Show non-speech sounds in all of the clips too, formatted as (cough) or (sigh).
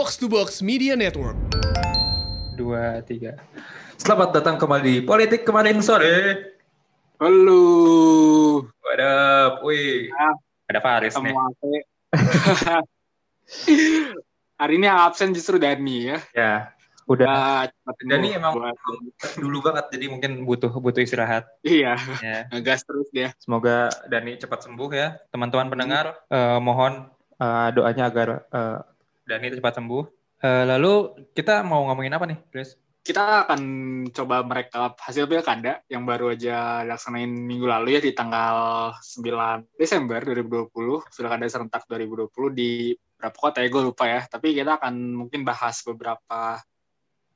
Box to Box Media Network. Dua, tiga. Selamat datang kembali di Politik Kemarin Sore. Halo. Waduh, wih. Ah, Ada Faris nih. (laughs) Hari ini yang absen justru Dani ya. Ya, udah. Nah, cepat Dani emang buat- dulu banget, jadi mungkin butuh butuh istirahat. Iya, Ya. ngegas terus dia. Semoga Dani cepat sembuh ya, teman-teman pendengar. eh, mohon eh, doanya agar eh, Dani cepat sembuh. Eh, lalu kita mau ngomongin apa nih, Chris? Kita akan coba merekap hasil pilkada yang baru aja laksanain minggu lalu ya di tanggal 9 Desember 2020, pilkada serentak 2020 di berapa kota ya, gue lupa ya. Tapi kita akan mungkin bahas beberapa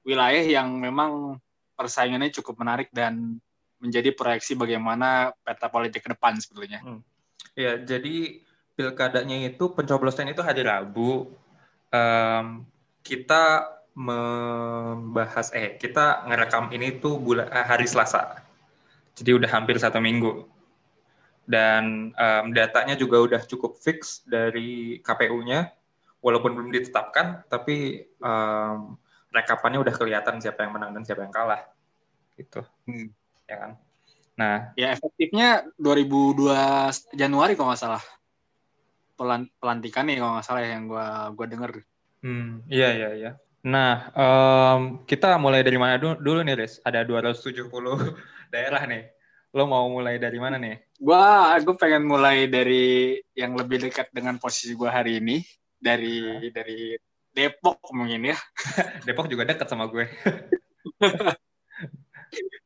wilayah yang memang persaingannya cukup menarik dan menjadi proyeksi bagaimana peta politik ke depan sebetulnya. Ya, jadi pilkadanya itu pencoblosan itu hari Rabu. Em, kita membahas eh kita ngerekam ini tuh bulan eh, hari Selasa. Jadi udah hampir satu minggu. Dan em, datanya juga udah cukup fix dari KPU-nya, walaupun belum ditetapkan, tapi em, rekapannya udah kelihatan siapa yang menang dan siapa yang kalah. Gitu. Hmm. Ya kan? Nah, Ya efektifnya 2002 Januari kalau nggak salah. Pelan pelantikan nih kalau nggak salah ya, yang gua gua denger. Hmm, iya iya iya. Nah, em, kita mulai dari mana dulu, dulu nih, Riz? Ada 270 (laughs) daerah nih. Lo mau mulai dari mana nih? Gua gue pengen mulai dari yang lebih dekat dengan posisi gua hari ini dari dari Depok mungkin ya. (laughs) Depok juga dekat sama gue. (laughs)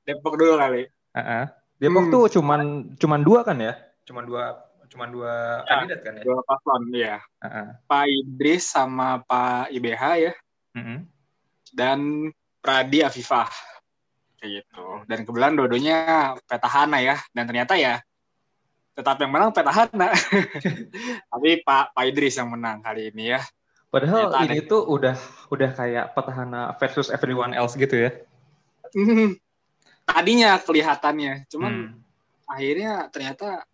Depok dulu kali. Heeh. Depok Hmm. tuh cuman cuman dua kan ya? Cuman dua cuman dua Ya. kandidat kan ya? Dua paslon ya. Heeh. Pak Idris sama Pak IBH ya Mm-mm. dan Pradi Afifah. Kayak gitu. Dan kebetulan dua-duanya petahana ya. Dan ternyata ya tetap yang menang petahana. (laughs) Tapi Pak Pak Idris yang menang kali ini ya. Padahal Ternyata ini tuh udah udah kayak petahana versus everyone else gitu ya. Hmm. Tadinya kelihatannya, cuman Hmm. akhirnya ternyata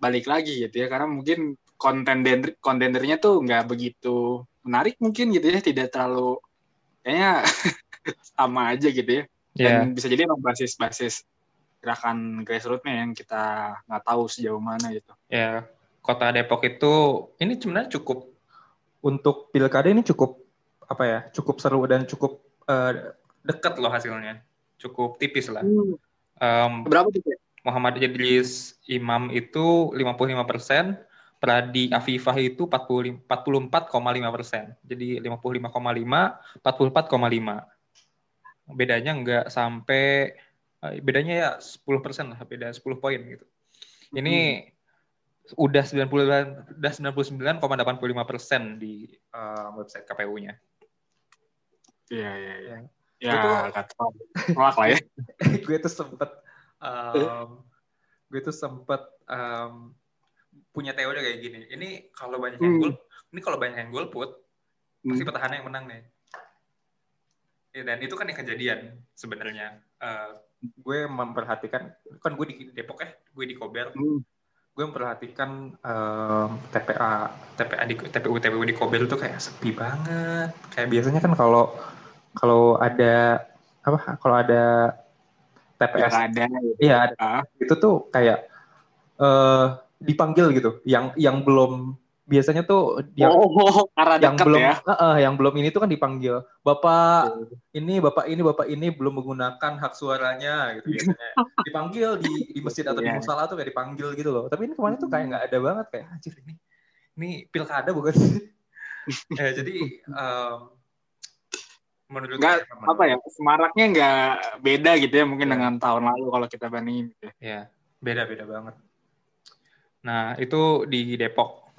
balik lagi gitu ya karena mungkin kontender kontendernya tuh nggak begitu menarik mungkin gitu ya tidak terlalu kayaknya (laughs) sama aja gitu ya dan bisa jadi emang basis-basis gerakan grassroots-nya yang kita nggak tahu sejauh mana gitu Ya, kota Depok itu ini sebenarnya cukup untuk pilkada ini cukup apa ya? Cukup seru dan cukup eh, dekat loh hasilnya. Cukup tipis lah. Em, berapa tuh Pak? Muhammad Idris Imam itu 55 persen, Pradi Afifah itu 40 44,5 persen. Jadi 55,5, 44,5. Bedanya nggak sampai eh, bedanya ya 10 persen lah, beda 10 poin gitu. Ini udah 90 udah 99,85 persen di eh, website KPU-nya. iya iya iya Ya. ya Itu- kata lah ya (laughs) gue tuh sempet um, gue tuh sempet um, punya teori kayak gini. Ini kalau banyak yang Hmm. gol, ini kalau banyak yang golput, pasti Hmm. petahana yang menang nih. Ya, dan itu kan yang kejadian sebenarnya. Uh, gue memperhatikan, kan gue di Depok ya, gue di Kober, Hmm. gue memperhatikan um, TPA, TPA di TPU TPU di Kober itu kayak sepi banget. Kayak biasanya kan kalau kalau ada apa? Kalau ada TPS ada gitu. Iya, ada. Ah. itu tuh kayak eh dipanggil gitu. Yang yang belum biasanya tuh yang oh karena yang dekat belum ya eh, eh, yang belum ini tuh kan dipanggil. Bapak ini, Bapak ini, Bapak ini belum menggunakan hak suaranya gitu biasanya. (laughs) dipanggil di di masjid atau di Iya. musola tuh kayak dipanggil gitu loh. Tapi ini kemarin tuh kayak nggak ada banget kayak anjir ini ini pilkada bukan? (laughs) Eh, jadi em, (laughs) menurut Nggak, apa ya semaraknya nggak beda gitu ya mungkin Iya. dengan tahun lalu kalau kita bandingin gitu. ya. Ya, beda-beda banget. Nah, itu di Depok.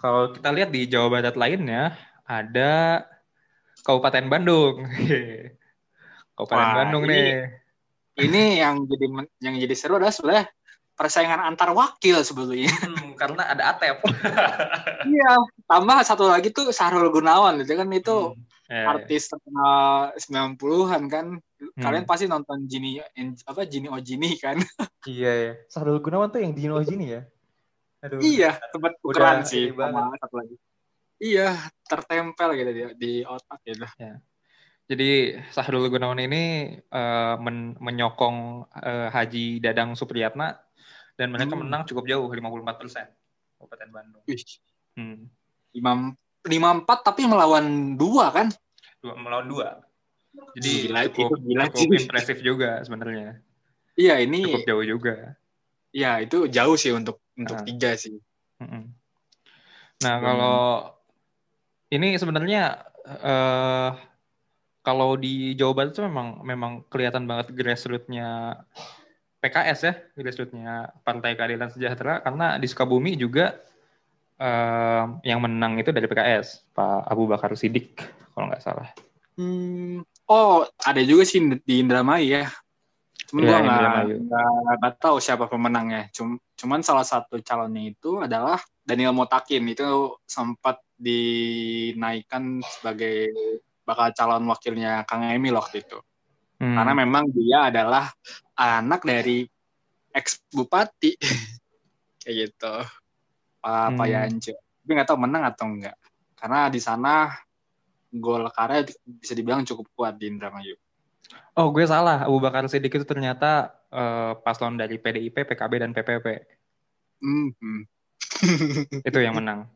Kalau kita lihat di Jawa Barat lainnya, ada Kabupaten Bandung. (laughs) Kabupaten Wah, Bandung ini- nih. Ini yang jadi yang jadi seru adalah sebenarnya persaingan antar wakil sebetulnya. Hmm, karena ada Atep. Iya, tambah satu lagi tuh Sahrul Gunawan itu kan itu Hmm, yeah, artis terkenal 90-an kan. Hmm. Kalian pasti nonton Gini apa Gini Ojini kan? (laughs) iya ya. Sahrul Gunawan tuh yang Gini Ojini ya. Aduh. Iya, tempat ukuran sih sama satu lagi. Iya, tertempel gitu di, di otak gitu. Yeah. Jadi Sahrul Gunawan ini uh, men menyokong uh, Haji Dadang Supriyatna dan mereka hmm. menang cukup jauh 54 persen Kabupaten Bandung. Hmm. Imam 54 tapi melawan dua kan? Dua, melawan dua. Jadi gila, cukup, itu gila, cukup impresif juga sebenarnya. Iya ini cukup jauh juga. Iya itu jauh sih untuk untuk ah. tiga sih. Nah hmm. kalau ini sebenarnya uh, kalau di Jawa Barat itu memang memang kelihatan banget grassrootsnya PKS ya grassrootsnya Partai Keadilan Sejahtera karena di Sukabumi juga yang menang itu dari PKS, Pak Abu Bakar Sidik kalau nggak salah. Hmm, oh ada juga sih di Indramayu ya. Cuman gua nggak tahu siapa pemenangnya. Cum, cuman salah satu calonnya itu adalah Daniel Motakin itu sempat dinaikkan sebagai bakal calon wakilnya Kang Emil waktu itu. Hmm. Karena memang dia adalah anak dari ex bupati (laughs) kayak gitu. Pak Pak Hmm. Yance. Tapi nggak tahu menang atau enggak. Karena di sana gol karya bisa dibilang cukup kuat di Indramayu. Oh, gue salah. Abu Bakar Sidik itu ternyata eh, paslon dari PDIP, PKB dan PPP. Hmm, hmm. (laughs) Itu yang menang.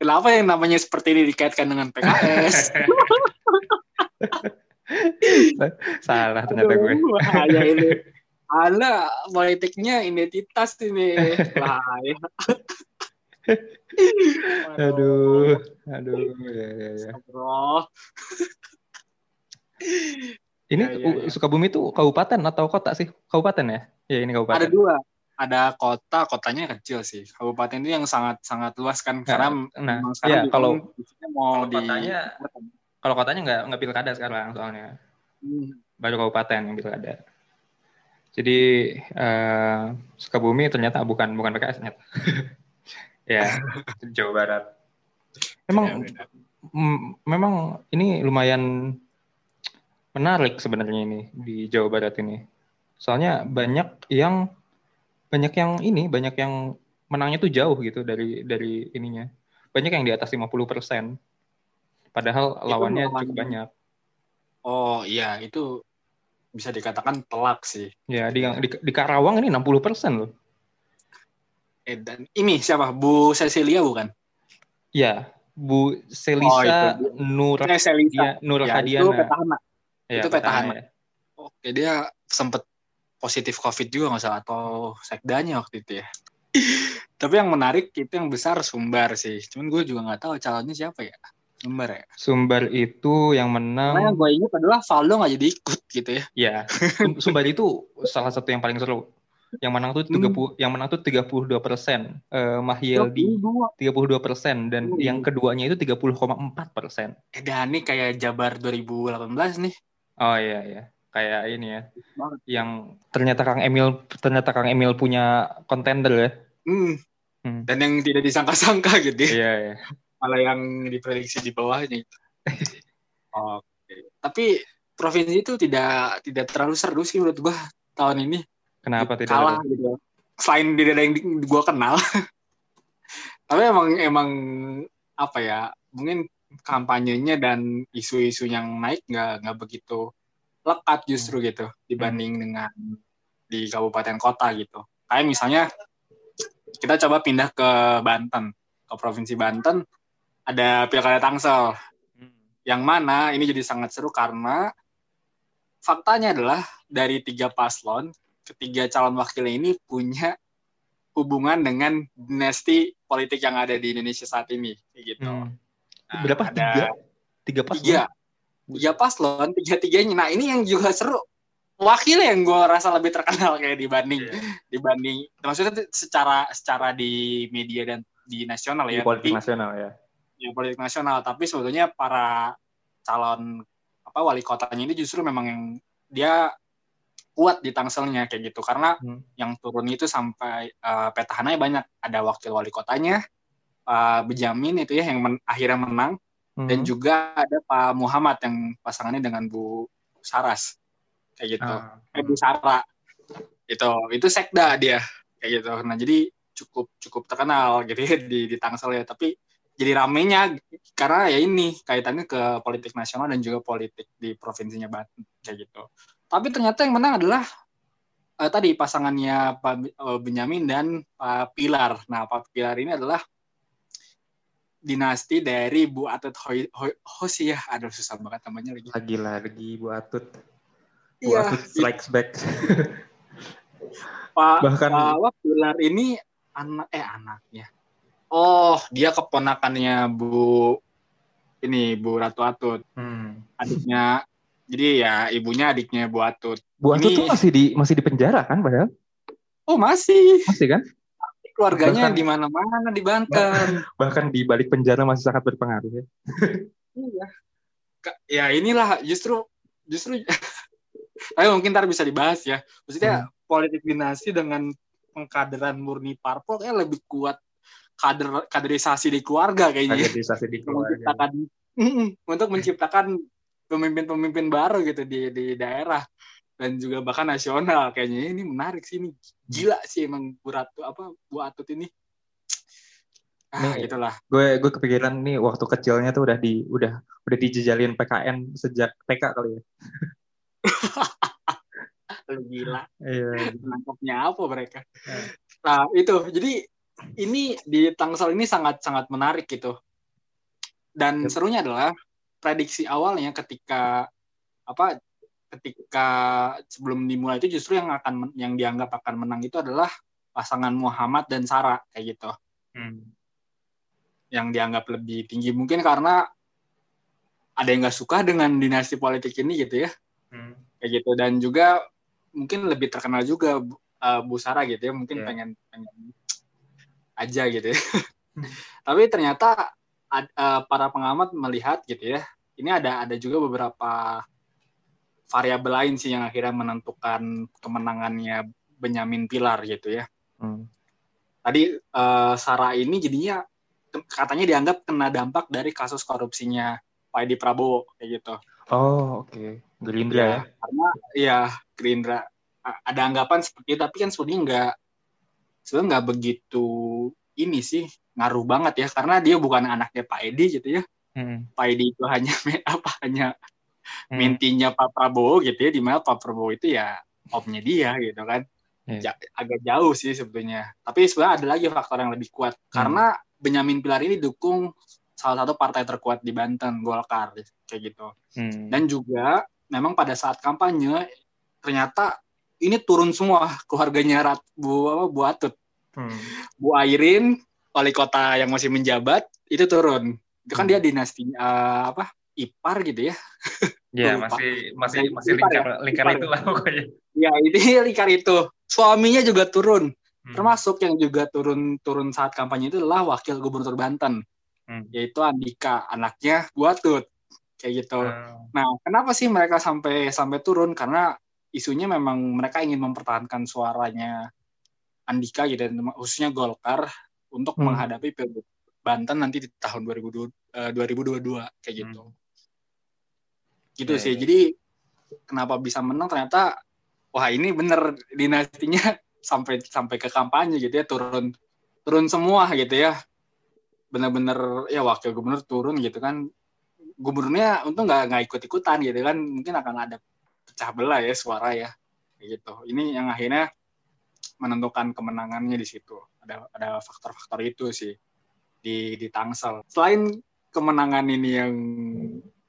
Kenapa yang namanya seperti ini dikaitkan dengan PKS? (laughs) salah ternyata gue. Aduh, bahaya ini. (laughs) Ada politiknya identitas ini. Bahaya. (laughs) Aduh, aduh, ya, ya, ya. Bro. Ini Ya, ya, ya. Sukabumi itu kabupaten atau kota sih? Kabupaten ya? Ya ini Ada kabupaten. dua. Ada kota, kotanya kecil sih. Kabupaten itu yang sangat sangat luas kan. Karena nah, memang ya, sekarang juga kalau- mau kalau di kotanya- Kalau kotanya nggak nggak pilkada sekarang soalnya Hmm. baru kabupaten yang pilkada. Jadi eh, Sukabumi ternyata bukan bukan PKS ternyata. (laughs) ya (laughs) Jawa Barat. Memang m- memang ini lumayan menarik sebenarnya ini di Jawa Barat ini. Soalnya banyak yang banyak yang ini, banyak yang menangnya tuh jauh gitu dari dari ininya. Banyak yang di atas 50%. Padahal lawannya melawan- cukup banyak. Oh iya, itu bisa dikatakan telak sih. Ya, di, di, di Karawang ini 60% loh. Eh, dan ini siapa? Bu Cecilia bukan? Ya, Bu Oh, Selisa itu. Nur Eh, Selisa. dia Nur Ya, itu petahana. Ya, itu petahana. ya. Oke, dia sempet positif COVID juga nggak salah atau sekdanya waktu itu ya. (laughs) Tapi yang menarik itu yang besar Sumbar sih. Cuman gue juga nggak tahu calonnya siapa ya. Sumbar ya. Sumbar itu yang menang. Karena yang gue ingat adalah Valdo nggak jadi ikut gitu ya. Ya, Sum- Sumbar itu salah satu yang paling seru. Yang menang tuh 30 yang menang tuh 32 persen. Eh, Mahyeldi 32 persen dan Oh, yang keduanya itu 30,4 persen. Eh, Dani kayak Jabar 2018 nih. Oh iya iya, kayak ini ya. Banget. Yang ternyata Kang Emil ternyata Kang Emil punya kontender ya. Hmm. Hmm. Dan yang tidak disangka-sangka gitu ya. Iya iya. Malah yang diprediksi di bawahnya itu. (laughs) Oke. Tapi provinsi itu tidak tidak terlalu seru sih menurut gua tahun ini. Kenapa tidak? kalah ada? gitu. Selain tidak ada yang gua kenal. (laughs) Tapi emang emang apa ya? Mungkin kampanyenya dan isu-isu yang naik nggak nggak begitu lekat justru gitu dibanding dengan di kabupaten kota gitu. Kayak misalnya kita coba pindah ke Banten, ke provinsi Banten ada pilkada Tangsel Hmm. yang mana ini jadi sangat seru karena faktanya adalah dari tiga paslon ketiga calon wakilnya ini punya hubungan dengan dinasti politik yang ada di Indonesia saat ini kayak gitu. Hmm. Nah, Berapa? ada Tiga? Tiga pas? tiga tiga paslon tiga tiganya nah ini yang juga seru wakil yang gue rasa lebih terkenal kayak dibanding Iya. dibanding maksudnya secara secara di media dan di nasional Di ya politik tapi nasional ya. yang politik nasional tapi sebetulnya para calon apa wali kotanya ini justru memang yang dia kuat di Tangselnya kayak gitu karena Hmm. yang turun itu sampai eh, petahananya banyak ada wakil wali kotanya Pak Benjamin itu ya yang men- akhirnya menang dan Hmm. juga ada Pak Muhammad yang pasangannya dengan Bu Saras kayak gitu Ah. eh, Bu Sara itu itu sekda dia kayak gitu nah jadi cukup cukup terkenal gitu ya di di Tangsel ya tapi jadi ramenya karena ya ini kaitannya ke politik nasional dan juga politik di provinsinya Banten kayak gitu. Tapi ternyata yang menang adalah uh, tadi pasangannya Pak uh, Benyamin dan Pak Pilar. Nah, Pak Pilar ini adalah dinasti dari Bu Atut Hosiah. Aduh susah banget namanya lagi. Lagi lagi Bu Atut. Bu iya, Atut strikes back. (laughs) Pak Bahkan Pak Pilar ini anak eh anaknya. Oh, dia keponakannya Bu ini Bu Ratu Atut. Hmm. Adiknya jadi ya ibunya adiknya Bu Atut. Bu Atut ini... tuh masih di masih di penjara kan padahal? Oh, masih. Masih kan? keluarganya di mana-mana di Banten. (laughs) Bahkan di balik penjara masih sangat berpengaruh ya. iya. Ya inilah justru justru (laughs) tapi mungkin ntar bisa dibahas ya. Maksudnya hmm. politik dinasti dengan pengkaderan murni parpol kayak lebih kuat kader kaderisasi di keluarga kayaknya. Kaderisasi di keluarga. Menciptakan, untuk menciptakan pemimpin-pemimpin baru gitu di di daerah. Dan juga bahkan nasional kayaknya. Ini menarik sih ini gila sih emang Bu Ratu apa Bu Atut ini. Ah nih, itulah gue gue kepikiran nih waktu kecilnya tuh udah di udah udah dijejalin PKN sejak TK kali ya. (laughs) Lu gila. Iya. Nangkapnya apa mereka? Nah itu. Jadi ini di Tangsel ini sangat sangat menarik gitu. Dan yep. serunya adalah prediksi awalnya ketika apa ketika sebelum dimulai itu justru yang akan yang dianggap akan menang itu adalah pasangan Muhammad dan Sarah kayak gitu. Hmm. Yang dianggap lebih tinggi mungkin karena ada yang nggak suka dengan dinasti politik ini gitu ya. Hmm. Kayak gitu dan juga mungkin lebih terkenal juga uh, Bu Sarah gitu ya, mungkin yeah. pengen pengen aja gitu ya. (laughs) Tapi ternyata uh, para pengamat melihat gitu ya, ini ada ada juga beberapa variabel lain sih yang akhirnya menentukan kemenangannya Benyamin Pilar gitu ya. Hmm. Tadi uh, Sarah ini jadinya katanya dianggap kena dampak dari kasus korupsinya Pak Edi Prabowo kayak gitu. Oh oke, okay. Gerindra ya, ya? Karena ya Gerindra ada anggapan seperti itu, tapi kan sebenarnya nggak sebenarnya nggak begitu ini sih ngaruh banget ya karena dia bukan anaknya Pak Edi gitu ya. Hmm. Pak Edi itu hanya (laughs) apa hanya hmm. mintinya Pak Prabowo gitu ya, di mana Pak Prabowo itu ya opnya dia gitu kan. Hmm. Ja, agak jauh sih sebetulnya. Tapi sebenarnya ada lagi faktor yang lebih kuat hmm. karena Benyamin Pilar ini dukung salah satu partai terkuat di Banten, Golkar kayak gitu. Hmm. Dan juga memang pada saat kampanye ternyata ini turun semua keluarganya Rat, Bu apa Bu Atut. Hmm. Bu Airin, wali kota yang masih menjabat itu turun. Itu kan hmm. dia dinasti uh, apa? ipar gitu ya. (laughs) Iya, masih masih masih lingkar ya? lingkar itu lah pokoknya. Ya, itu (laughs) lingkar itu. Suaminya juga turun. Hmm. Termasuk yang juga turun turun saat kampanye itu adalah wakil gubernur Banten. Hmm. Yaitu Andika, anaknya Buatut. Kayak gitu. Hmm. Nah, kenapa sih mereka sampai sampai turun? Karena isunya memang mereka ingin mempertahankan suaranya Andika gitu khususnya Golkar untuk hmm. menghadapi Pilgub Banten nanti di tahun 2022, uh, 2022 kayak gitu. Hmm gitu yeah, sih yeah. jadi kenapa bisa menang ternyata wah ini bener dinastinya (laughs) sampai sampai ke kampanye gitu ya turun turun semua gitu ya bener-bener ya wakil gubernur turun gitu kan gubernurnya untung nggak nggak ikut ikutan gitu kan mungkin akan ada pecah belah ya suara ya gitu ini yang akhirnya menentukan kemenangannya di situ ada ada faktor-faktor itu sih di di Tangsel selain kemenangan ini yang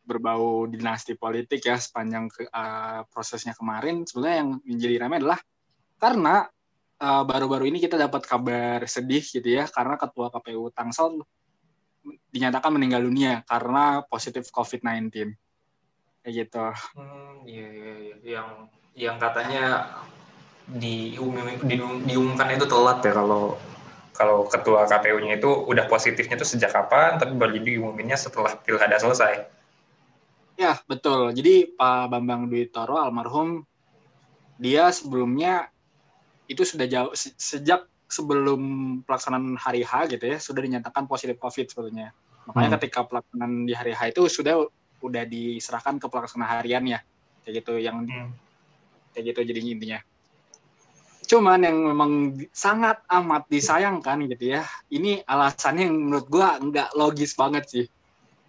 berbau dinasti politik ya sepanjang ke, uh, prosesnya kemarin sebenarnya yang menjadi ramai adalah karena baru baru-baru ini kita dapat kabar sedih gitu ya karena ketua KPU Tangsel dinyatakan meninggal dunia karena positif COVID-19 kayak gitu. Hmm, iya, iya, iya. yang yang katanya diumum, dium, diumumkan itu telat ya kalau kalau ketua KPU-nya itu udah positifnya itu sejak kapan tapi baru diumuminnya setelah pilkada selesai. Ya, betul. Jadi Pak Bambang Dwi Toro almarhum dia sebelumnya itu sudah jauh sejak sebelum pelaksanaan hari H gitu ya sudah dinyatakan positif COVID sebetulnya. Makanya hmm. ketika pelaksanaan di hari H itu sudah udah diserahkan ke pelaksana harian ya kayak gitu yang hmm. kayak gitu jadi intinya. Cuman yang memang sangat amat disayangkan gitu ya. Ini alasannya yang menurut gua nggak logis banget sih.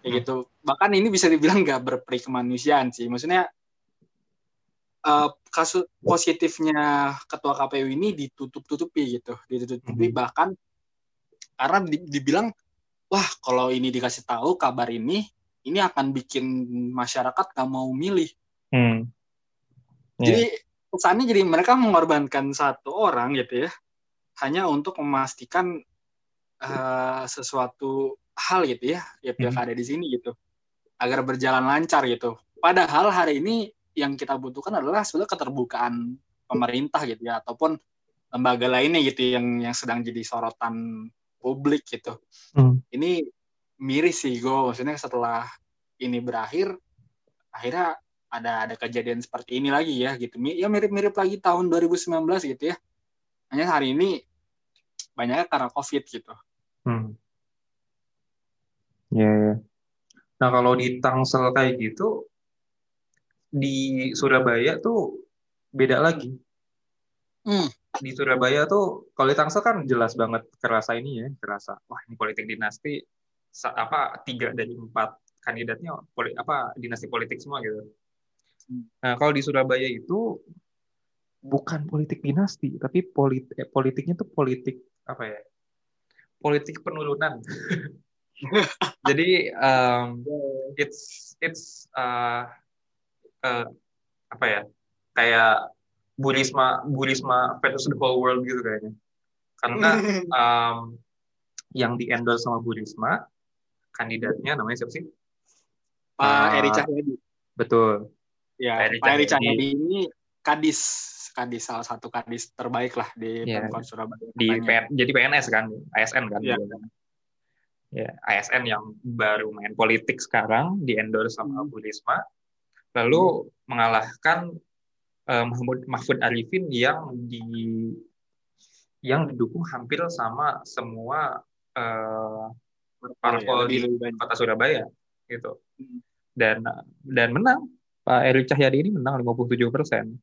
Kayak Hmm. gitu. Bahkan ini bisa dibilang nggak berperi kemanusiaan sih. Maksudnya eh, kasus positifnya ketua KPU ini ditutup-tutupi gitu, ditutup-tutupi Mhm. bahkan karena di- dibilang wah kalau ini dikasih tahu kabar ini ini akan bikin masyarakat gak mau milih. Hmm. Iya. Jadi kesannya jadi mereka mengorbankan satu orang gitu ya hanya untuk memastikan eh, sesuatu hal gitu ya ya pilkada di sini gitu agar berjalan lancar gitu. Padahal hari ini yang kita butuhkan adalah sebenarnya keterbukaan pemerintah gitu ya ataupun lembaga lainnya gitu yang yang sedang jadi sorotan publik gitu. Hmm. Ini miris sih gue maksudnya setelah ini berakhir akhirnya ada ada kejadian seperti ini lagi ya gitu. Ya mirip-mirip lagi tahun 2019 gitu ya. Hanya hari ini banyaknya karena Covid gitu. Hmm. Ya, ya. Nah, kalau di Tangsel kayak gitu, di Surabaya tuh beda lagi. Hmm. Di Surabaya tuh, kalau di Tangsel kan jelas banget kerasa ini ya, kerasa, wah ini politik dinasti, apa tiga dari empat kandidatnya poli, apa dinasti politik semua gitu. Nah, kalau di Surabaya itu bukan politik dinasti, tapi politik politiknya tuh politik apa ya? Politik penurunan. (laughs) Jadi um, it's it's uh, uh, apa ya? Kayak Burisma Burisma versus the whole world gitu kayaknya. Karena (laughs) um, yang di endorse sama Burisma kandidatnya namanya siapa sih? Pak Ah, Eri Cahyadi. Betul. Ya, Pak Eri Pak Eri Cahyadi. Cahyadi ini kadis, kadis salah satu kadis terbaik lah di Iya. Pemkot Surabaya. Di. PN jadi PNS kan, ASN kan. Iya. kan. Ya, ASN yang baru main politik sekarang di endorse sama Hmm. Burisma. Lalu mengalahkan eh, Mahmud Mahfud Arifin yang di yang didukung hampir sama semua eh, parpol Iya, di kota Surabaya gitu. Hmm. Dan dan menang. Pak Erick Cahyadi ini menang 57 persen.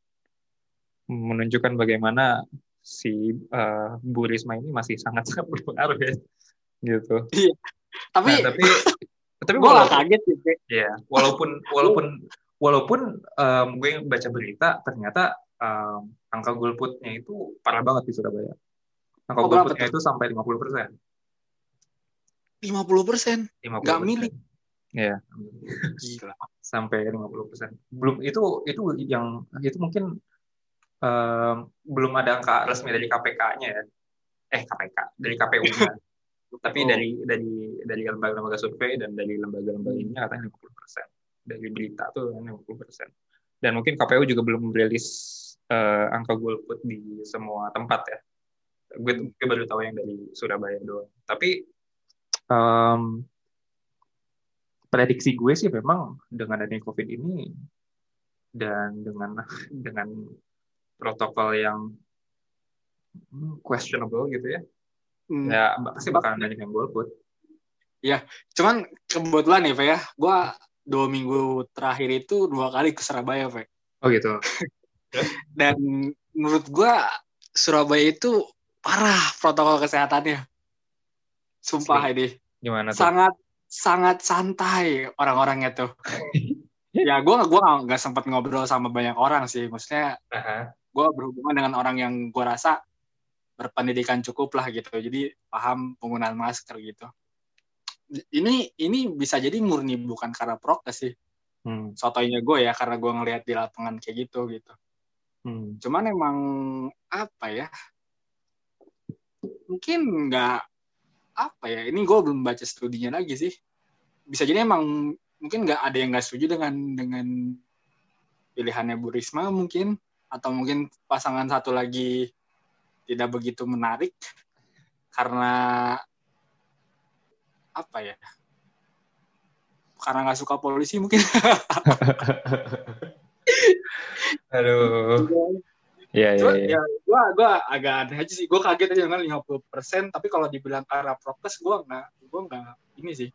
Menunjukkan bagaimana si eh, Bu Risma ini masih sangat-sangat (laughs) berpengaruh ya. Gitu. Tapi Nah, tapi (laughs) tapi gue gak walaupun, kaget gitu. ya, walaupun walaupun walaupun em, gue baca berita ternyata em, angka golputnya itu parah banget di Surabaya. Angka Oh, golputnya itu sampai 50 persen. 50 persen. 50 Nggak milih. (laughs) Ya, Gila. sampai 50 persen. Belum itu itu yang itu mungkin em, belum ada angka resmi dari KPK-nya ya. Eh KPK dari KPU-nya. (laughs) Tapi Oh. dari dari dari lembaga-lembaga survei dan dari lembaga-lembaga ini katanya 50 persen. Dari berita tuh 50 persen. Dan mungkin KPU juga belum merilis eh, angka golput di semua tempat ya. Gue, gue baru tahu yang dari Surabaya doang. Tapi em, prediksi gue sih memang dengan adanya COVID ini dan dengan (laughs) dengan protokol yang hmm, questionable gitu ya, Hmm. ya pasti bakalan banyak yang golput. Cuman kebetulan nih, Pak ya, gue dua minggu terakhir itu dua kali ke Surabaya, Pak. Oh gitu. (laughs) Dan menurut gue Surabaya itu parah protokol kesehatannya. Sumpah ini Gimana tuh? sangat sangat santai orang-orangnya tuh. (laughs) ya gue gua nggak sempat ngobrol sama banyak orang sih, maksudnya Aha. gue berhubungan dengan orang yang gue rasa berpendidikan cukup lah gitu, jadi paham penggunaan masker gitu. Ini ini bisa jadi murni bukan karena prokes sih, Hmm. sotoynya gue ya karena gue ngelihat di lapangan kayak gitu gitu. Hmm. Cuman emang apa ya? Mungkin nggak apa ya? Ini gue belum baca studinya lagi sih. Bisa jadi emang mungkin nggak ada yang nggak setuju dengan dengan pilihannya Bu Risma mungkin atau mungkin pasangan satu lagi tidak begitu menarik karena apa ya? Karena nggak suka polisi mungkin. (laughs) Aduh. Ya, ya, Cuma ya. ya gua gua agak aneh aja sih. Gua kaget aja dengan 50%, tapi kalau dibilang karena prokes gua nggak gua nggak ini sih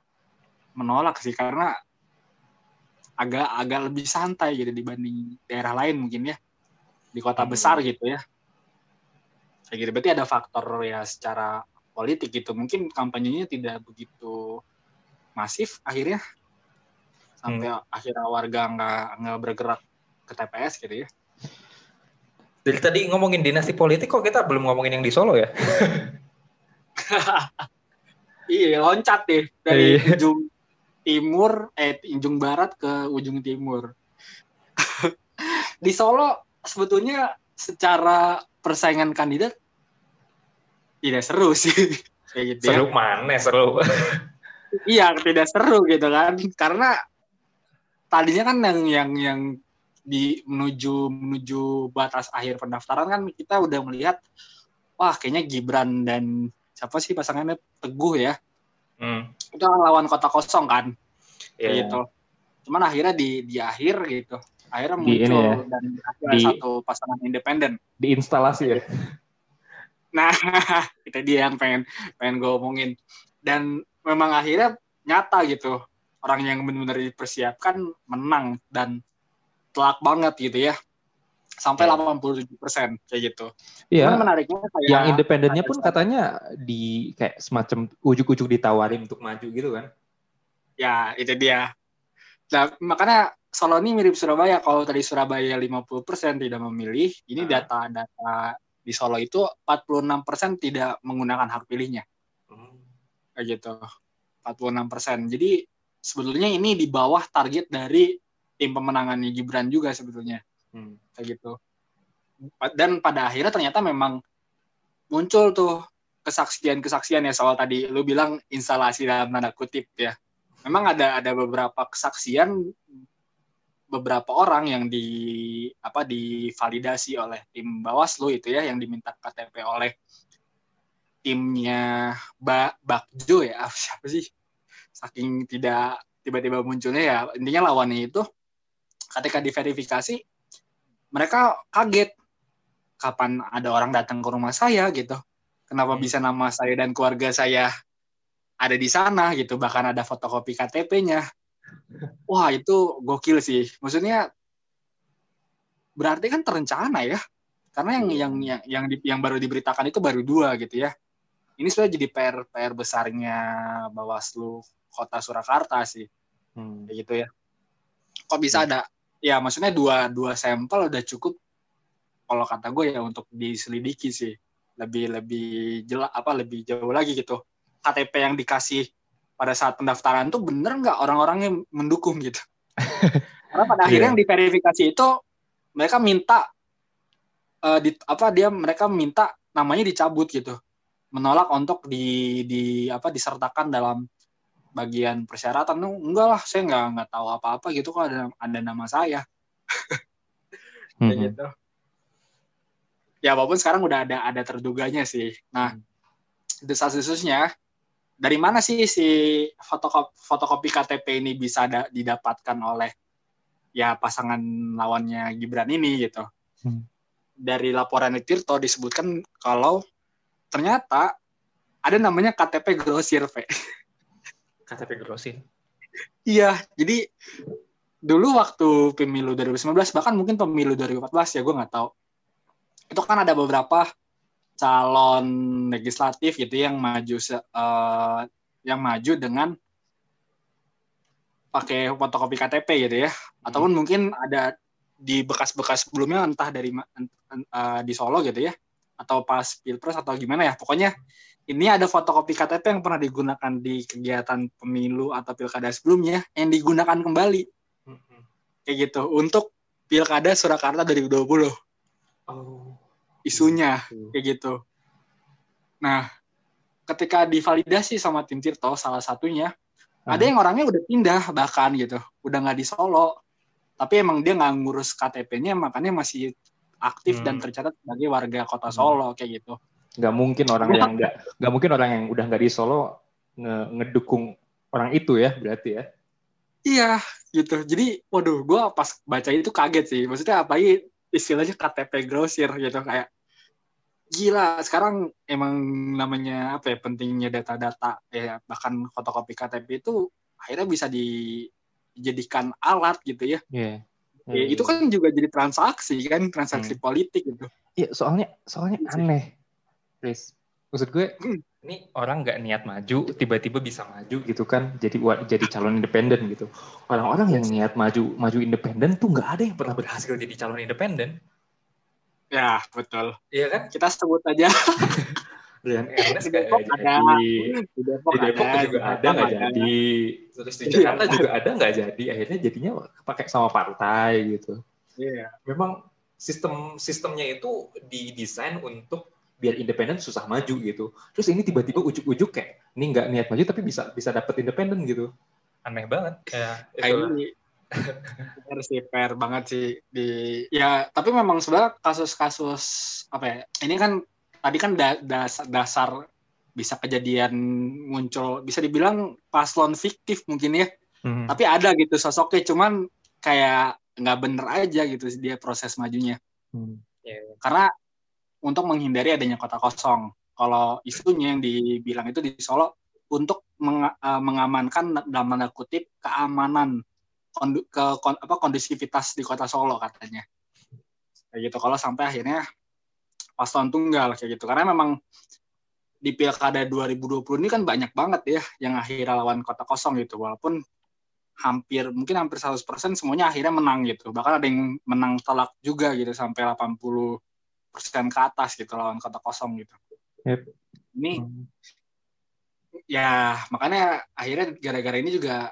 menolak sih karena agak agak lebih santai gitu dibanding daerah lain mungkin ya. Di kota Hmm. besar gitu ya. kayak gitu berarti ada faktor ya secara politik gitu mungkin kampanyenya tidak begitu masif akhirnya sampai hmm. akhirnya warga nggak nggak bergerak ke TPS gitu ya dari tadi ngomongin dinasti politik kok kita belum ngomongin yang di Solo ya? (laughs) Iya loncat deh. Dari iya. ujung timur eh ujung barat ke ujung timur. (laughs) Di Solo sebetulnya secara persaingan kandidat tidak seru sih. (laughs) Kayak gitu seru ya. mana seru? Iya tidak seru gitu kan. Karena tadinya kan yang yang yang di menuju menuju batas akhir pendaftaran kan kita udah melihat wah kayaknya Gibran dan siapa sih pasangannya Teguh ya. Hmm. itu kan lawan kota kosong kan yeah. gitu. Cuman akhirnya di di akhir gitu. Akhirnya muncul di ini ya. dan di, satu pasangan independen. Di instalasi ya? Nah (laughs) itu dia yang pengen pengen gue omongin. Dan memang akhirnya nyata gitu. Orang yang benar-benar dipersiapkan menang dan telak banget gitu ya sampai yeah. 87 persen kayak gitu. Iya. Yeah. menariknya kayak yang independennya pun katanya di kayak semacam ujuk-ujuk ditawarin untuk maju gitu kan? Ya itu dia. Nah, makanya Solo ini mirip Surabaya. Kalau tadi Surabaya 50% tidak memilih, ini data-data di Solo itu 46% tidak menggunakan hak pilihnya. Hmm. Kayak gitu. 46%. Jadi sebetulnya ini di bawah target dari tim pemenangannya Gibran juga sebetulnya. Hmm. Kayak gitu. Dan pada akhirnya ternyata memang muncul tuh kesaksian-kesaksian ya soal tadi lu bilang instalasi dalam tanda kutip ya. Memang ada ada beberapa kesaksian beberapa orang yang di apa divalidasi oleh tim Bawaslu itu ya yang diminta KTP oleh timnya ba Bakjo ya (laughs) siapa sih saking tidak tiba-tiba munculnya ya intinya lawannya itu ketika diverifikasi mereka kaget kapan ada orang datang ke rumah saya gitu kenapa hmm. bisa nama saya dan keluarga saya ada di sana gitu bahkan ada fotokopi KTP-nya Wah itu gokil sih. Maksudnya berarti kan terencana ya. Karena yang yang yang yang, di, yang baru diberitakan itu baru dua gitu ya. Ini sudah jadi PR PR besarnya Bawaslu Kota Surakarta sih. Hmm. Gitu ya. Kok bisa hmm. ada ya maksudnya dua dua sampel udah cukup kalau kata gue ya untuk diselidiki sih. Lebih lebih jelas apa lebih jauh lagi gitu. KTP yang dikasih pada saat pendaftaran tuh bener nggak orang-orangnya mendukung gitu. (laughs) Karena pada akhirnya yeah. yang diverifikasi itu mereka minta uh, di apa dia mereka minta namanya dicabut gitu. Menolak untuk di di apa disertakan dalam bagian persyaratan tuh enggak lah saya nggak nggak tahu apa-apa gitu kok ada ada nama saya. Mm (laughs) -hmm. gitu. Ya walaupun sekarang udah ada ada terduganya sih. Nah, desas-desusnya dari mana sih si fotokopi, fotokopi KTP ini bisa da, didapatkan oleh ya pasangan lawannya Gibran ini gitu. Hmm. Dari laporan Tirto disebutkan kalau ternyata ada namanya KTP grosir, Pak. (laughs) KTP grosir. iya, jadi dulu waktu pemilu 2019 bahkan mungkin pemilu 2014 ya gue nggak tahu. Itu kan ada beberapa calon legislatif gitu yang maju uh, yang maju dengan pakai fotokopi KTP gitu ya hmm. ataupun mungkin ada di bekas-bekas sebelumnya entah dari uh, di Solo gitu ya atau pas pilpres atau gimana ya. Pokoknya ini ada fotokopi KTP yang pernah digunakan di kegiatan pemilu atau pilkada sebelumnya yang digunakan kembali. Kayak gitu. Untuk pilkada Surakarta 2020 oh. Isunya hmm. kayak gitu. Nah, ketika divalidasi sama tim Tirto salah satunya hmm. ada yang orangnya udah pindah bahkan gitu, udah nggak di Solo, tapi emang dia nggak ngurus KTP-nya makanya masih aktif hmm. dan tercatat sebagai warga kota. Solo hmm. kayak gitu. Nggak mungkin orang yang nggak nggak mungkin orang yang udah nggak di Solo nge ngedukung orang itu ya berarti ya. Iya gitu. Jadi, waduh, gue pas baca itu kaget sih. Maksudnya apa istilahnya KTP grosir gitu kayak gila sekarang emang namanya apa ya pentingnya data-data ya bahkan fotokopi KTP itu akhirnya bisa dijadikan alat gitu ya. Yeah. Yeah, ya, itu kan juga jadi transaksi kan transaksi hmm. politik gitu. Iya soalnya soalnya aneh Chris. Maksud gue hmm. ini orang nggak niat maju tiba-tiba bisa maju gitu kan jadi jadi calon independen gitu. Orang-orang yang niat maju maju independen tuh nggak ada yang pernah berhasil jadi calon independen. Ya betul. Iya kan? Kita sebut aja (laughs) Rian Ernest gak jadi di Depok, di Depok ada, juga ada nggak jadi terus di Jakarta juga ada nggak jadi akhirnya jadinya pakai sama partai gitu iya yeah. memang sistem sistemnya itu didesain untuk biar independen susah maju gitu. Terus ini tiba-tiba ujuk-ujuk kayak ini nggak niat maju tapi bisa bisa dapet independen gitu. Aneh banget. Ya, ini harus (laughs) sih fair banget sih di ya tapi memang sebenarnya kasus-kasus apa ya ini kan tadi kan da, dasar, dasar bisa kejadian muncul bisa dibilang paslon fiktif mungkin ya hmm. tapi ada gitu sosoknya cuman kayak nggak bener aja gitu dia proses majunya hmm. yeah. karena untuk menghindari adanya kota kosong. Kalau isunya yang dibilang itu di Solo untuk meng, uh, mengamankan dalam tanda kutip keamanan kondu, ke kon, apa kondusivitas di kota Solo katanya. Kayak gitu. Kalau sampai akhirnya paslon tunggal kayak gitu. Karena memang di Pilkada 2020 ini kan banyak banget ya yang akhirnya lawan kota kosong gitu. Walaupun hampir mungkin hampir 100% semuanya akhirnya menang gitu. Bahkan ada yang menang telak juga gitu sampai 80 persen ke atas gitu lawan kota kosong gitu. Yep. Ini hmm. ya makanya akhirnya gara-gara ini juga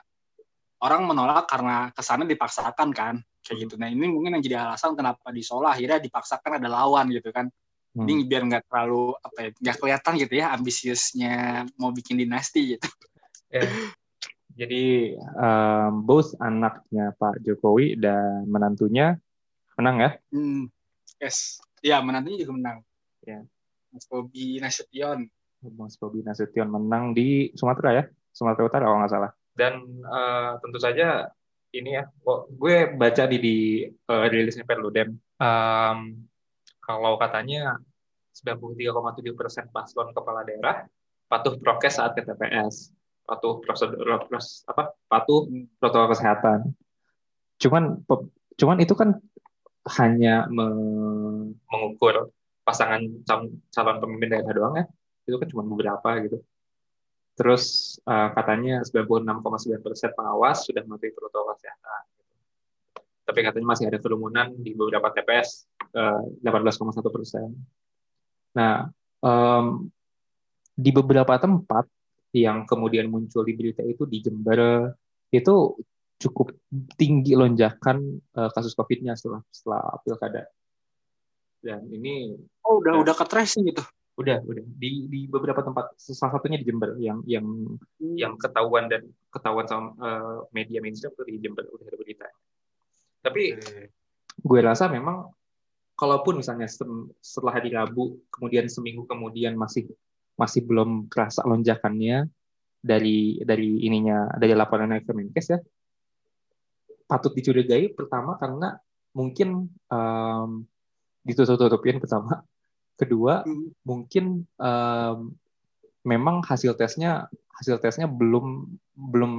orang menolak karena kesannya dipaksakan kan kayak gitu. Nah ini mungkin yang jadi alasan kenapa di Solo akhirnya dipaksakan ada lawan gitu kan. Hmm. Ini biar nggak terlalu apa ya nggak kelihatan gitu ya ambisiusnya mau bikin dinasti gitu. Yeah. Jadi um, both anaknya Pak Jokowi dan menantunya menang ya? Hmm. Yes. Iya, menantunya juga menang. Ya. Mas Bobi Nasution. Mas Bobi Nasution menang di Sumatera ya, Sumatera Utara kalau nggak salah. Dan uh, tentu saja ini ya, gue baca di, di uh, rilisnya Perludem, um, kalau katanya 93,7 persen paslon kepala daerah patuh prokes saat ke TPS, patuh prosedur apa, patuh protokol kesehatan. Cuman cuman itu kan hanya mengukur pasangan calon pemimpin daerah doang ya. Itu kan cuma beberapa gitu. Terus uh, katanya 96,9 persen pengawas sudah mematuhi protokol kesehatan tapi katanya masih ada kerumunan di beberapa TPS uh, 18,1 persen nah um, di beberapa tempat yang kemudian muncul di berita itu di Jember itu cukup tinggi lonjakan uh, kasus COVID-nya setelah setelah pilkada. Dan ini oh udah uh, udah ke tracing gitu. Udah, udah. Di di beberapa tempat salah satunya di Jember yang yang hmm. yang ketahuan dan ketahuan sama uh, media mainstream itu di Jember udah ada berita. Tapi hmm. gue rasa memang kalaupun misalnya setelah hari Rabu kemudian seminggu kemudian masih masih belum terasa lonjakannya dari dari ininya dari laporan Kemenkes ya patut dicurigai pertama karena mungkin um, ditutup-tutupin pertama kedua hmm. mungkin um, memang hasil tesnya hasil tesnya belum belum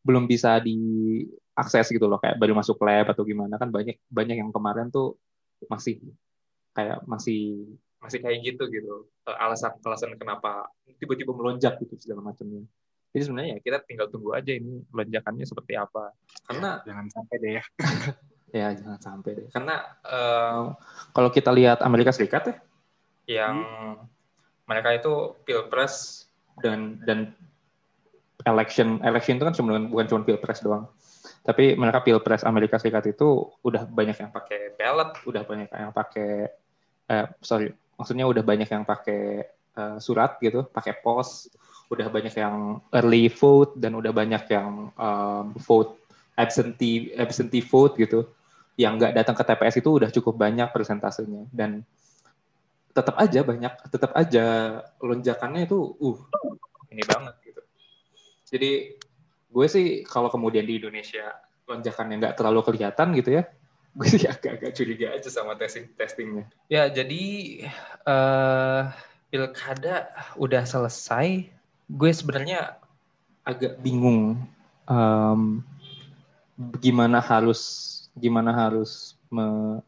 belum bisa diakses gitu loh kayak baru masuk lab atau gimana kan banyak banyak yang kemarin tuh masih kayak masih masih kayak gitu gitu alasan alasan kenapa tiba-tiba melonjak gitu segala macamnya jadi sebenarnya ya kita tinggal tunggu aja ini lonjakannya seperti apa. Karena ya, jangan sampai deh ya. (laughs) ya jangan sampai deh. Karena uh, kalau kita lihat Amerika Serikat ya, yang hmm. mereka itu pilpres dan dan election election itu kan cuma bukan cuma pilpres doang. Tapi mereka pilpres Amerika Serikat itu udah banyak yang pakai ballot, udah banyak yang pakai eh, sorry, maksudnya udah banyak yang pakai uh, surat gitu, pakai pos udah banyak yang early vote dan udah banyak yang um, vote absentee absentee vote gitu. Yang nggak datang ke TPS itu udah cukup banyak persentasenya. Dan tetap aja banyak tetap aja lonjakannya itu uh ini banget gitu. Jadi gue sih kalau kemudian di Indonesia lonjakannya nggak terlalu kelihatan gitu ya (laughs) gue sih agak-agak curiga aja sama testing testingnya ya jadi uh, pilkada udah selesai gue sebenarnya agak bingung um, gimana harus gimana harus me,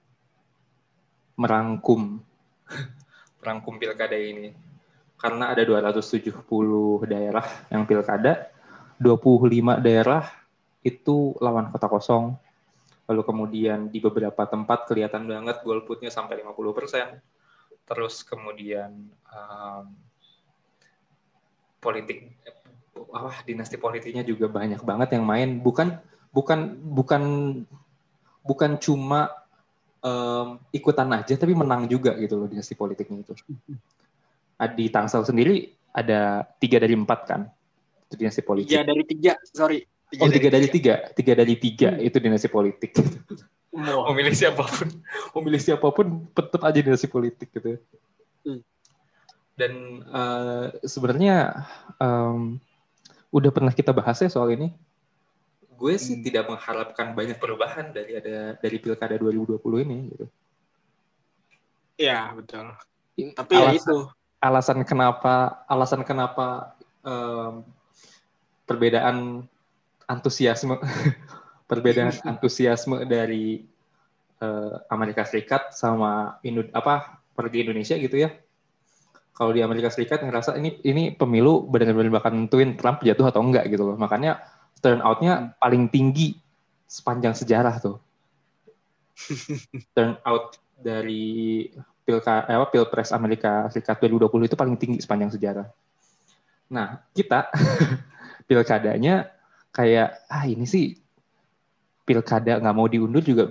merangkum (laughs) rangkum pilkada ini. Karena ada 270 daerah yang pilkada, 25 daerah itu lawan kota kosong. Lalu kemudian di beberapa tempat kelihatan banget golputnya sampai 50%. Terus kemudian um, politik wah dinasti politiknya juga banyak banget yang main bukan bukan bukan bukan cuma um, ikutan aja tapi menang juga gitu loh dinasti politiknya itu. Di Tangsel sendiri ada tiga dari empat kan itu dinasti politik. Tiga dari tiga, sorry. Tiga oh tiga dari tiga, tiga dari tiga hmm. itu dinasti politik. Mau milih siapa pun, (laughs) mau milih siapa pun tetap aja dinasti politik gitu. Hmm. Dan uh, sebenarnya um, udah pernah kita bahas ya soal ini gue sih hmm. tidak mengharapkan banyak perubahan dari ada dari pilkada 2020 ini gitu. Iya betul. Tapi ya alasan, ya itu alasan kenapa alasan kenapa um, perbedaan antusiasme (laughs) perbedaan antusiasme dari uh, Amerika Serikat sama Indo apa pergi Indonesia gitu ya. Kalau di Amerika Serikat ngerasa ini ini pemilu benar-benar bakal nentuin Trump jatuh atau enggak gitu loh. Makanya turnoutnya paling tinggi sepanjang sejarah tuh. (laughs) Turnout dari pilka, eh, pilpres Amerika Serikat 2020 itu paling tinggi sepanjang sejarah. Nah kita (laughs) pilkadanya kayak ah ini sih pilkada nggak mau diundur juga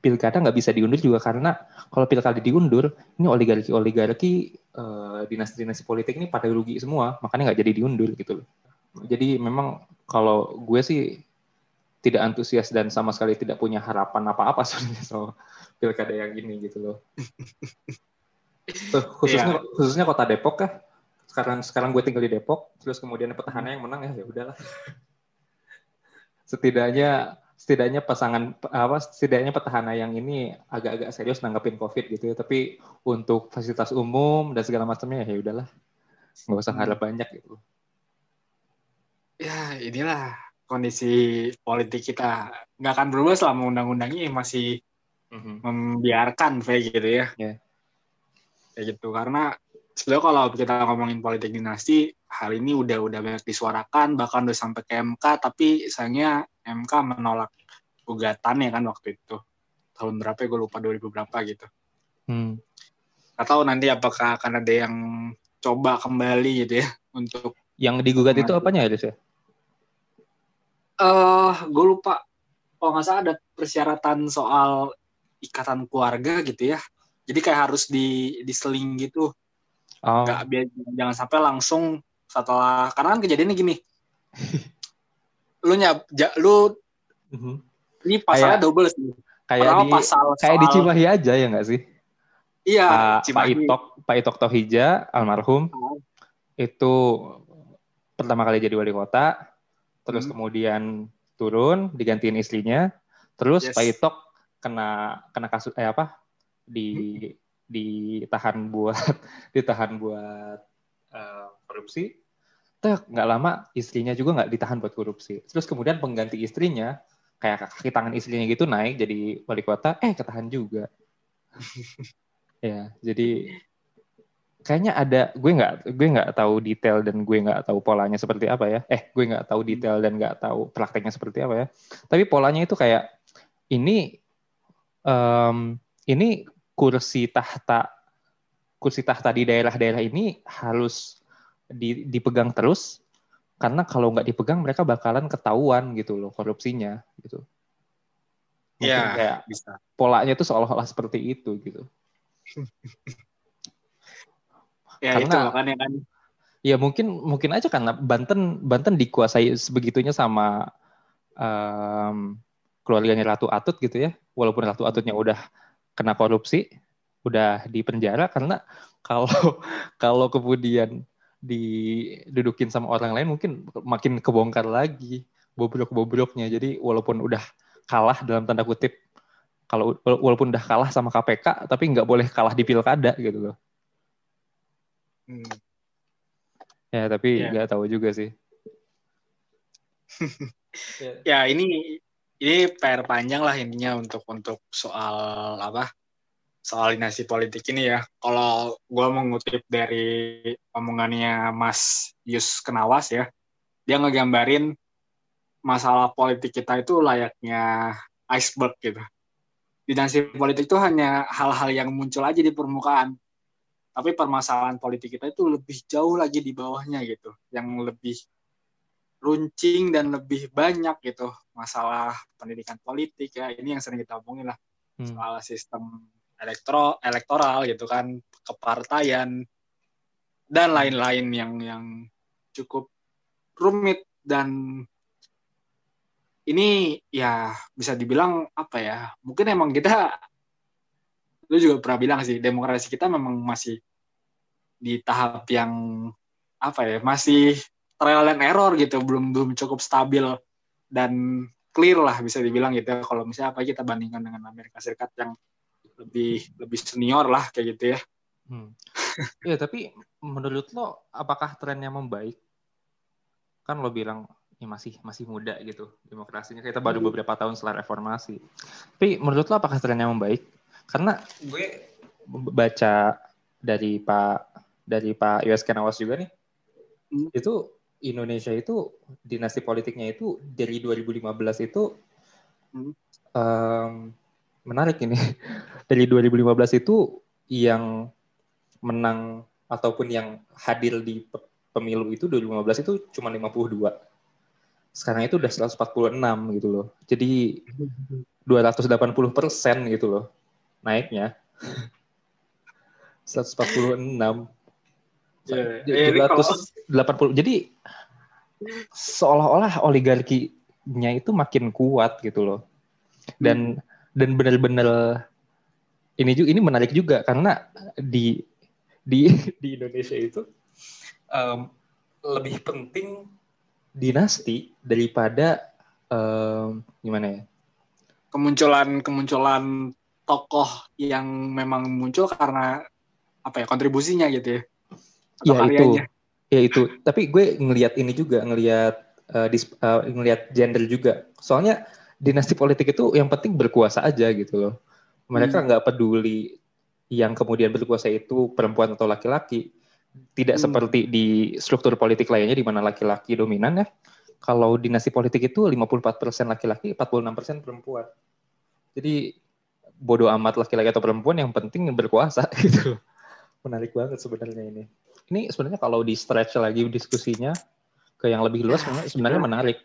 pilkada nggak bisa diundur juga karena kalau pilkada diundur ini oligarki oligarki uh, dinasti dinasti politik ini pada rugi semua makanya nggak jadi diundur gitu loh jadi memang kalau gue sih tidak antusias dan sama sekali tidak punya harapan apa-apa (laughs) sebenarnya soal pilkada yang ini gitu loh. (laughs) Khususnya yeah. khususnya kota Depok kah? Sekarang sekarang gue tinggal di Depok, terus kemudian petahana yang menang ya ya udahlah. (laughs) setidaknya setidaknya pasangan apa setidaknya petahana yang ini agak-agak serius nanggapin covid gitu ya tapi untuk fasilitas umum dan segala macamnya ya udahlah nggak usah harap hmm. banyak gitu ya inilah kondisi politik kita nggak akan berubah selama undang-undang ini masih mm-hmm. membiarkan kayak gitu ya yeah. kayak gitu karena sebenarnya kalau kita ngomongin politik dinasti hal ini udah udah banyak disuarakan bahkan udah sampai ke MK tapi sayangnya MK menolak gugatan ya kan waktu itu. Tahun berapa ya? Gue lupa 2000 berapa gitu. Hmm. tahu nanti apakah akan ada yang coba kembali gitu ya (laughs) untuk yang digugat itu apanya ya ya? Uh, gue lupa. Kalau nggak salah ada persyaratan soal ikatan keluarga gitu ya. Jadi kayak harus di diseling gitu oh. nggak biar jangan sampai langsung setelah karena kan kejadiannya gini (laughs) lu nyap ja, lu uh-huh. ini pasalnya kayak, double sih kayak di pasal kayak soal, di Cimahi aja ya nggak sih iya Pak, Pak Itok Pak Itok Tohija almarhum oh. itu pertama kali jadi wali kota terus hmm. kemudian turun digantiin istrinya terus yes. Pak Itok kena kena kasus eh apa di hmm. Ditahan buat (laughs) ditahan buat uh, korupsi Tuh, nggak lama istrinya juga nggak ditahan buat korupsi. Terus kemudian pengganti istrinya kayak kaki tangan istrinya gitu naik jadi wali kota eh ketahan juga. (laughs) Ya jadi kayaknya ada gue nggak gue nggak tahu detail dan gue nggak tahu polanya seperti apa ya. Eh gue nggak tahu detail dan nggak tahu prakteknya seperti apa ya. Tapi polanya itu kayak ini um, ini kursi tahta kursi tahta di daerah-daerah ini harus di, dipegang terus. Karena kalau nggak dipegang mereka bakalan ketahuan gitu loh korupsinya gitu. Mungkin ya, kayak bisa. polanya tuh seolah-olah seperti itu gitu. (laughs) Ya karena, itu makanya kan. ya mungkin mungkin aja karena Banten Banten dikuasai sebegitunya sama um, keluarganya Ratu Atut gitu ya. Walaupun Ratu Atutnya udah kena korupsi udah di penjara karena kalau (laughs) kalau kemudian didudukin sama orang lain mungkin makin kebongkar lagi bobrok-bobroknya jadi walaupun udah kalah dalam tanda kutip kalau walaupun udah kalah sama KPK tapi nggak boleh kalah di pilkada gitu loh Hmm. Ya, tapi ya. nggak ya. tahu juga sih. (laughs) ya, ini ini PR panjang lah intinya untuk untuk soal apa soal dinasti politik ini ya. Kalau gue mengutip dari omongannya Mas Yus Kenawas ya, dia ngegambarin masalah politik kita itu layaknya iceberg gitu. Dinasti politik itu hanya hal-hal yang muncul aja di permukaan. Tapi permasalahan politik kita itu lebih jauh lagi di bawahnya gitu. Yang lebih runcing dan lebih banyak gitu. Masalah pendidikan politik ya ini yang sering kita omongin lah. Hmm. soal sistem elektro elektoral gitu kan kepartaian dan lain-lain yang yang cukup rumit. Dan ini ya bisa dibilang apa ya mungkin emang kita lu juga pernah bilang sih demokrasi kita memang masih di tahap yang apa ya masih trial and error gitu belum belum cukup stabil dan clear lah bisa dibilang gitu kalau misalnya apa kita bandingkan dengan Amerika Serikat yang lebih lebih senior lah kayak gitu ya. Hmm. (laughs) ya tapi menurut lo apakah trennya membaik? Kan lo bilang ini masih masih muda gitu demokrasinya kita baru hmm. beberapa tahun setelah reformasi. Tapi menurut lo apakah trennya membaik? Karena gue baca dari Pak dari Pak Yos Kenawas juga nih, hmm. itu Indonesia itu dinasti politiknya itu dari 2015 itu hmm. um, menarik ini. (laughs) Dari 2015 itu yang menang ataupun yang hadir di pemilu itu 2015 itu cuma 52. Sekarang itu udah 146 gitu loh. Jadi 280 persen gitu loh naiknya. (laughs) 146 Yeah, yeah, 280. Jadi seolah-olah oligarkinya itu makin kuat gitu loh. Dan hmm. dan benar-benar ini juga ini menarik juga karena di di (laughs) di Indonesia itu um, lebih penting dinasti daripada um, gimana ya? Kemunculan kemunculan tokoh yang memang muncul karena apa ya kontribusinya gitu ya ya itu. ya itu. Tapi gue ngelihat ini juga ngelihat uh, uh, ngelihat gender juga. Soalnya dinasti politik itu yang penting berkuasa aja gitu loh. Mereka hmm. nggak hmm. peduli yang kemudian berkuasa itu perempuan atau laki-laki. Tidak hmm. seperti di struktur politik lainnya di mana laki-laki dominan ya. Kalau dinasti politik itu 54% laki-laki 46% perempuan. Jadi bodoh amat laki-laki atau perempuan yang penting berkuasa (laughs) gitu. Menarik banget sebenarnya ini ini sebenarnya kalau di stretch lagi diskusinya ke yang lebih luas sebenarnya menarik.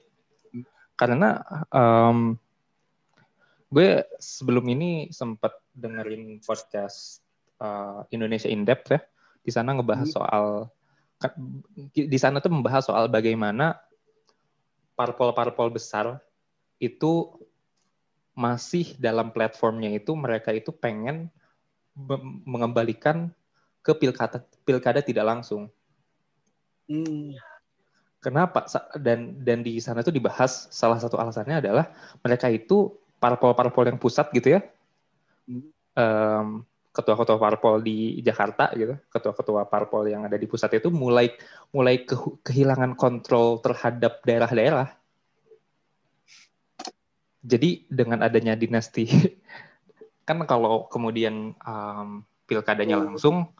Karena um, gue sebelum ini sempat dengerin podcast uh, Indonesia in depth ya. Di sana ngebahas hmm. soal di sana tuh membahas soal bagaimana parpol-parpol besar itu masih dalam platformnya itu mereka itu pengen mengembalikan ke pilkada pilkada tidak langsung. Hmm. Kenapa? Dan dan di sana itu dibahas salah satu alasannya adalah mereka itu parpol-parpol yang pusat gitu ya, hmm. um, ketua-ketua parpol di Jakarta gitu, ketua-ketua parpol yang ada di pusat itu mulai mulai ke, kehilangan kontrol terhadap daerah-daerah. Jadi dengan adanya dinasti, (laughs) kan kalau kemudian um, pilkadanya hmm. langsung,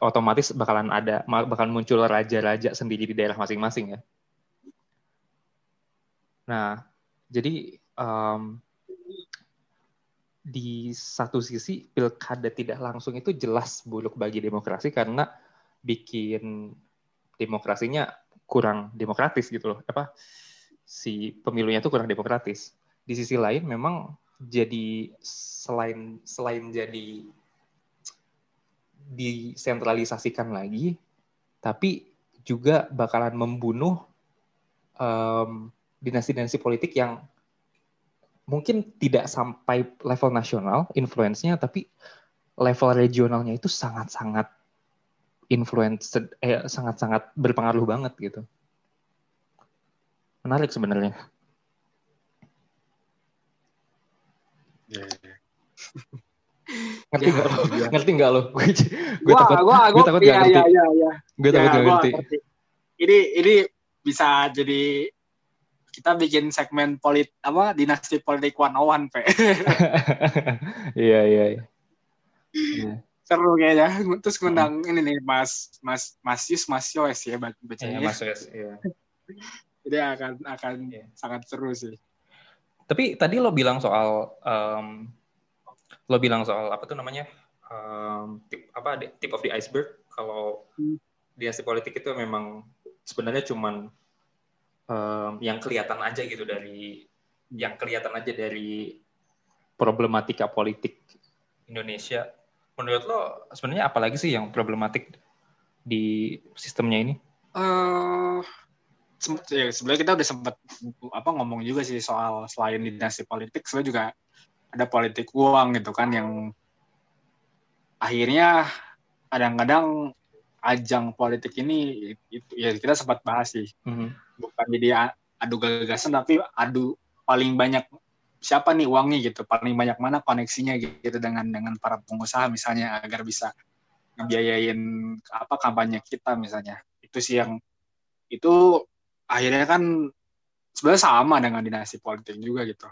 otomatis bakalan ada bakalan muncul raja-raja sendiri di daerah masing-masing ya. Nah, jadi um, di satu sisi pilkada tidak langsung itu jelas buruk bagi demokrasi karena bikin demokrasinya kurang demokratis gitu loh. Apa si pemilunya itu kurang demokratis. Di sisi lain memang jadi selain selain jadi disentralisasikan lagi, tapi juga bakalan membunuh dinasti-dinasti politik yang mungkin tidak sampai level nasional influence-nya, tapi level regionalnya itu sangat-sangat influence, eh, sangat-sangat berpengaruh banget gitu. Menarik sebenarnya. Yeah. Iya. ngerti nggak lo ya. ngerti nggak lo gue gue takut gue takut nggak iya, ngerti iya, iya, gue takut nggak ngerti. ngerti ini ini bisa jadi kita bikin segmen polit apa dinasti politik one on one pe (laughs) iya iya seru kayaknya terus menang hmm. ini nih Mas Mas Mas Yus Mas Yos ya bacanya yeah, Mas Yos yeah. (laughs) jadi akan akan yeah. sangat seru sih tapi tadi lo bilang soal um, lo bilang soal apa tuh namanya um, tip apa tip of the iceberg kalau hmm. dinasti politik itu memang sebenarnya cuman um, yang kelihatan aja gitu dari yang kelihatan aja dari problematika politik Indonesia. Menurut lo sebenarnya apa lagi sih yang problematik di sistemnya ini? Uh, ya, sebenarnya kita udah sempat apa ngomong juga sih soal selain dinasti politik, sebenarnya juga ada politik uang gitu kan yang akhirnya kadang-kadang ajang politik ini itu ya kita sempat bahas sih. Mm-hmm. bukan jadi adu gagasan tapi adu paling banyak siapa nih uangnya gitu paling banyak mana koneksinya gitu dengan dengan para pengusaha misalnya agar bisa ngebiayain apa kampanye kita misalnya. Itu sih yang itu akhirnya kan sebenarnya sama dengan dinasti politik juga gitu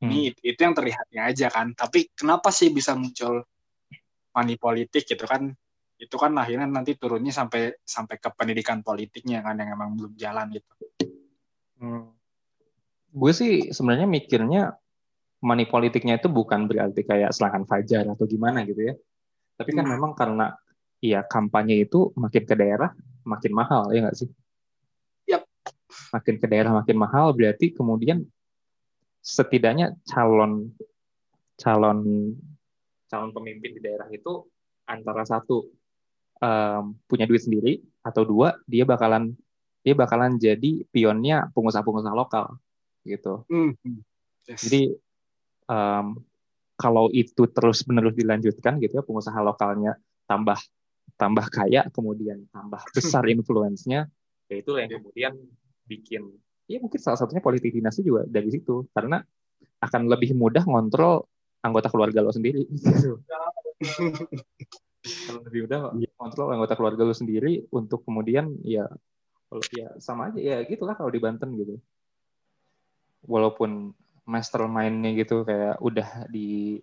hmm. ini itu yang terlihatnya aja kan tapi kenapa sih bisa muncul money politik gitu kan itu kan akhirnya nanti turunnya sampai sampai ke pendidikan politiknya kan yang emang belum jalan gitu. Hmm. Gue sih sebenarnya mikirnya money politiknya itu bukan berarti kayak serangan fajar atau gimana gitu ya. Tapi kan hmm. memang karena ya kampanye itu makin ke daerah makin mahal ya nggak sih? Yap. Makin ke daerah makin mahal berarti kemudian setidaknya calon calon calon pemimpin di daerah itu antara satu um, punya duit sendiri atau dua dia bakalan dia bakalan jadi pionnya pengusaha-pengusaha lokal gitu. Mm -hmm. yes. Jadi um, kalau itu terus menerus dilanjutkan gitu ya pengusaha lokalnya tambah tambah kaya kemudian tambah besar (laughs) influence-nya ya itu yang kemudian bikin ya mungkin salah satunya politik dinasti juga dari situ. Karena akan lebih mudah ngontrol anggota keluarga lo sendiri. (laughs) Gitu. kalau lebih udah iya. kontrol anggota keluarga lu sendiri untuk kemudian ya kalau ya sama aja. Ya gitulah kalau di Banten gitu. Walaupun mastermindnya gitu kayak udah di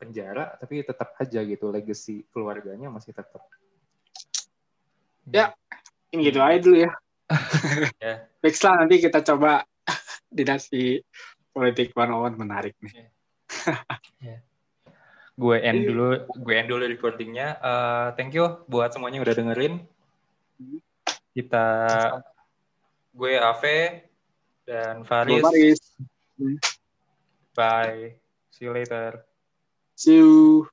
penjara tapi tetap aja gitu legacy keluarganya masih tetap. Ya ini gitu aja dulu ya ya. Next lah nanti kita coba (laughs) dinasti politik one menarik nih. Yeah gue end dulu gue end dulu recordingnya. Uh, thank you buat semuanya yang udah dengerin. Kita gue Ave dan Faris. Bye. See you later. See you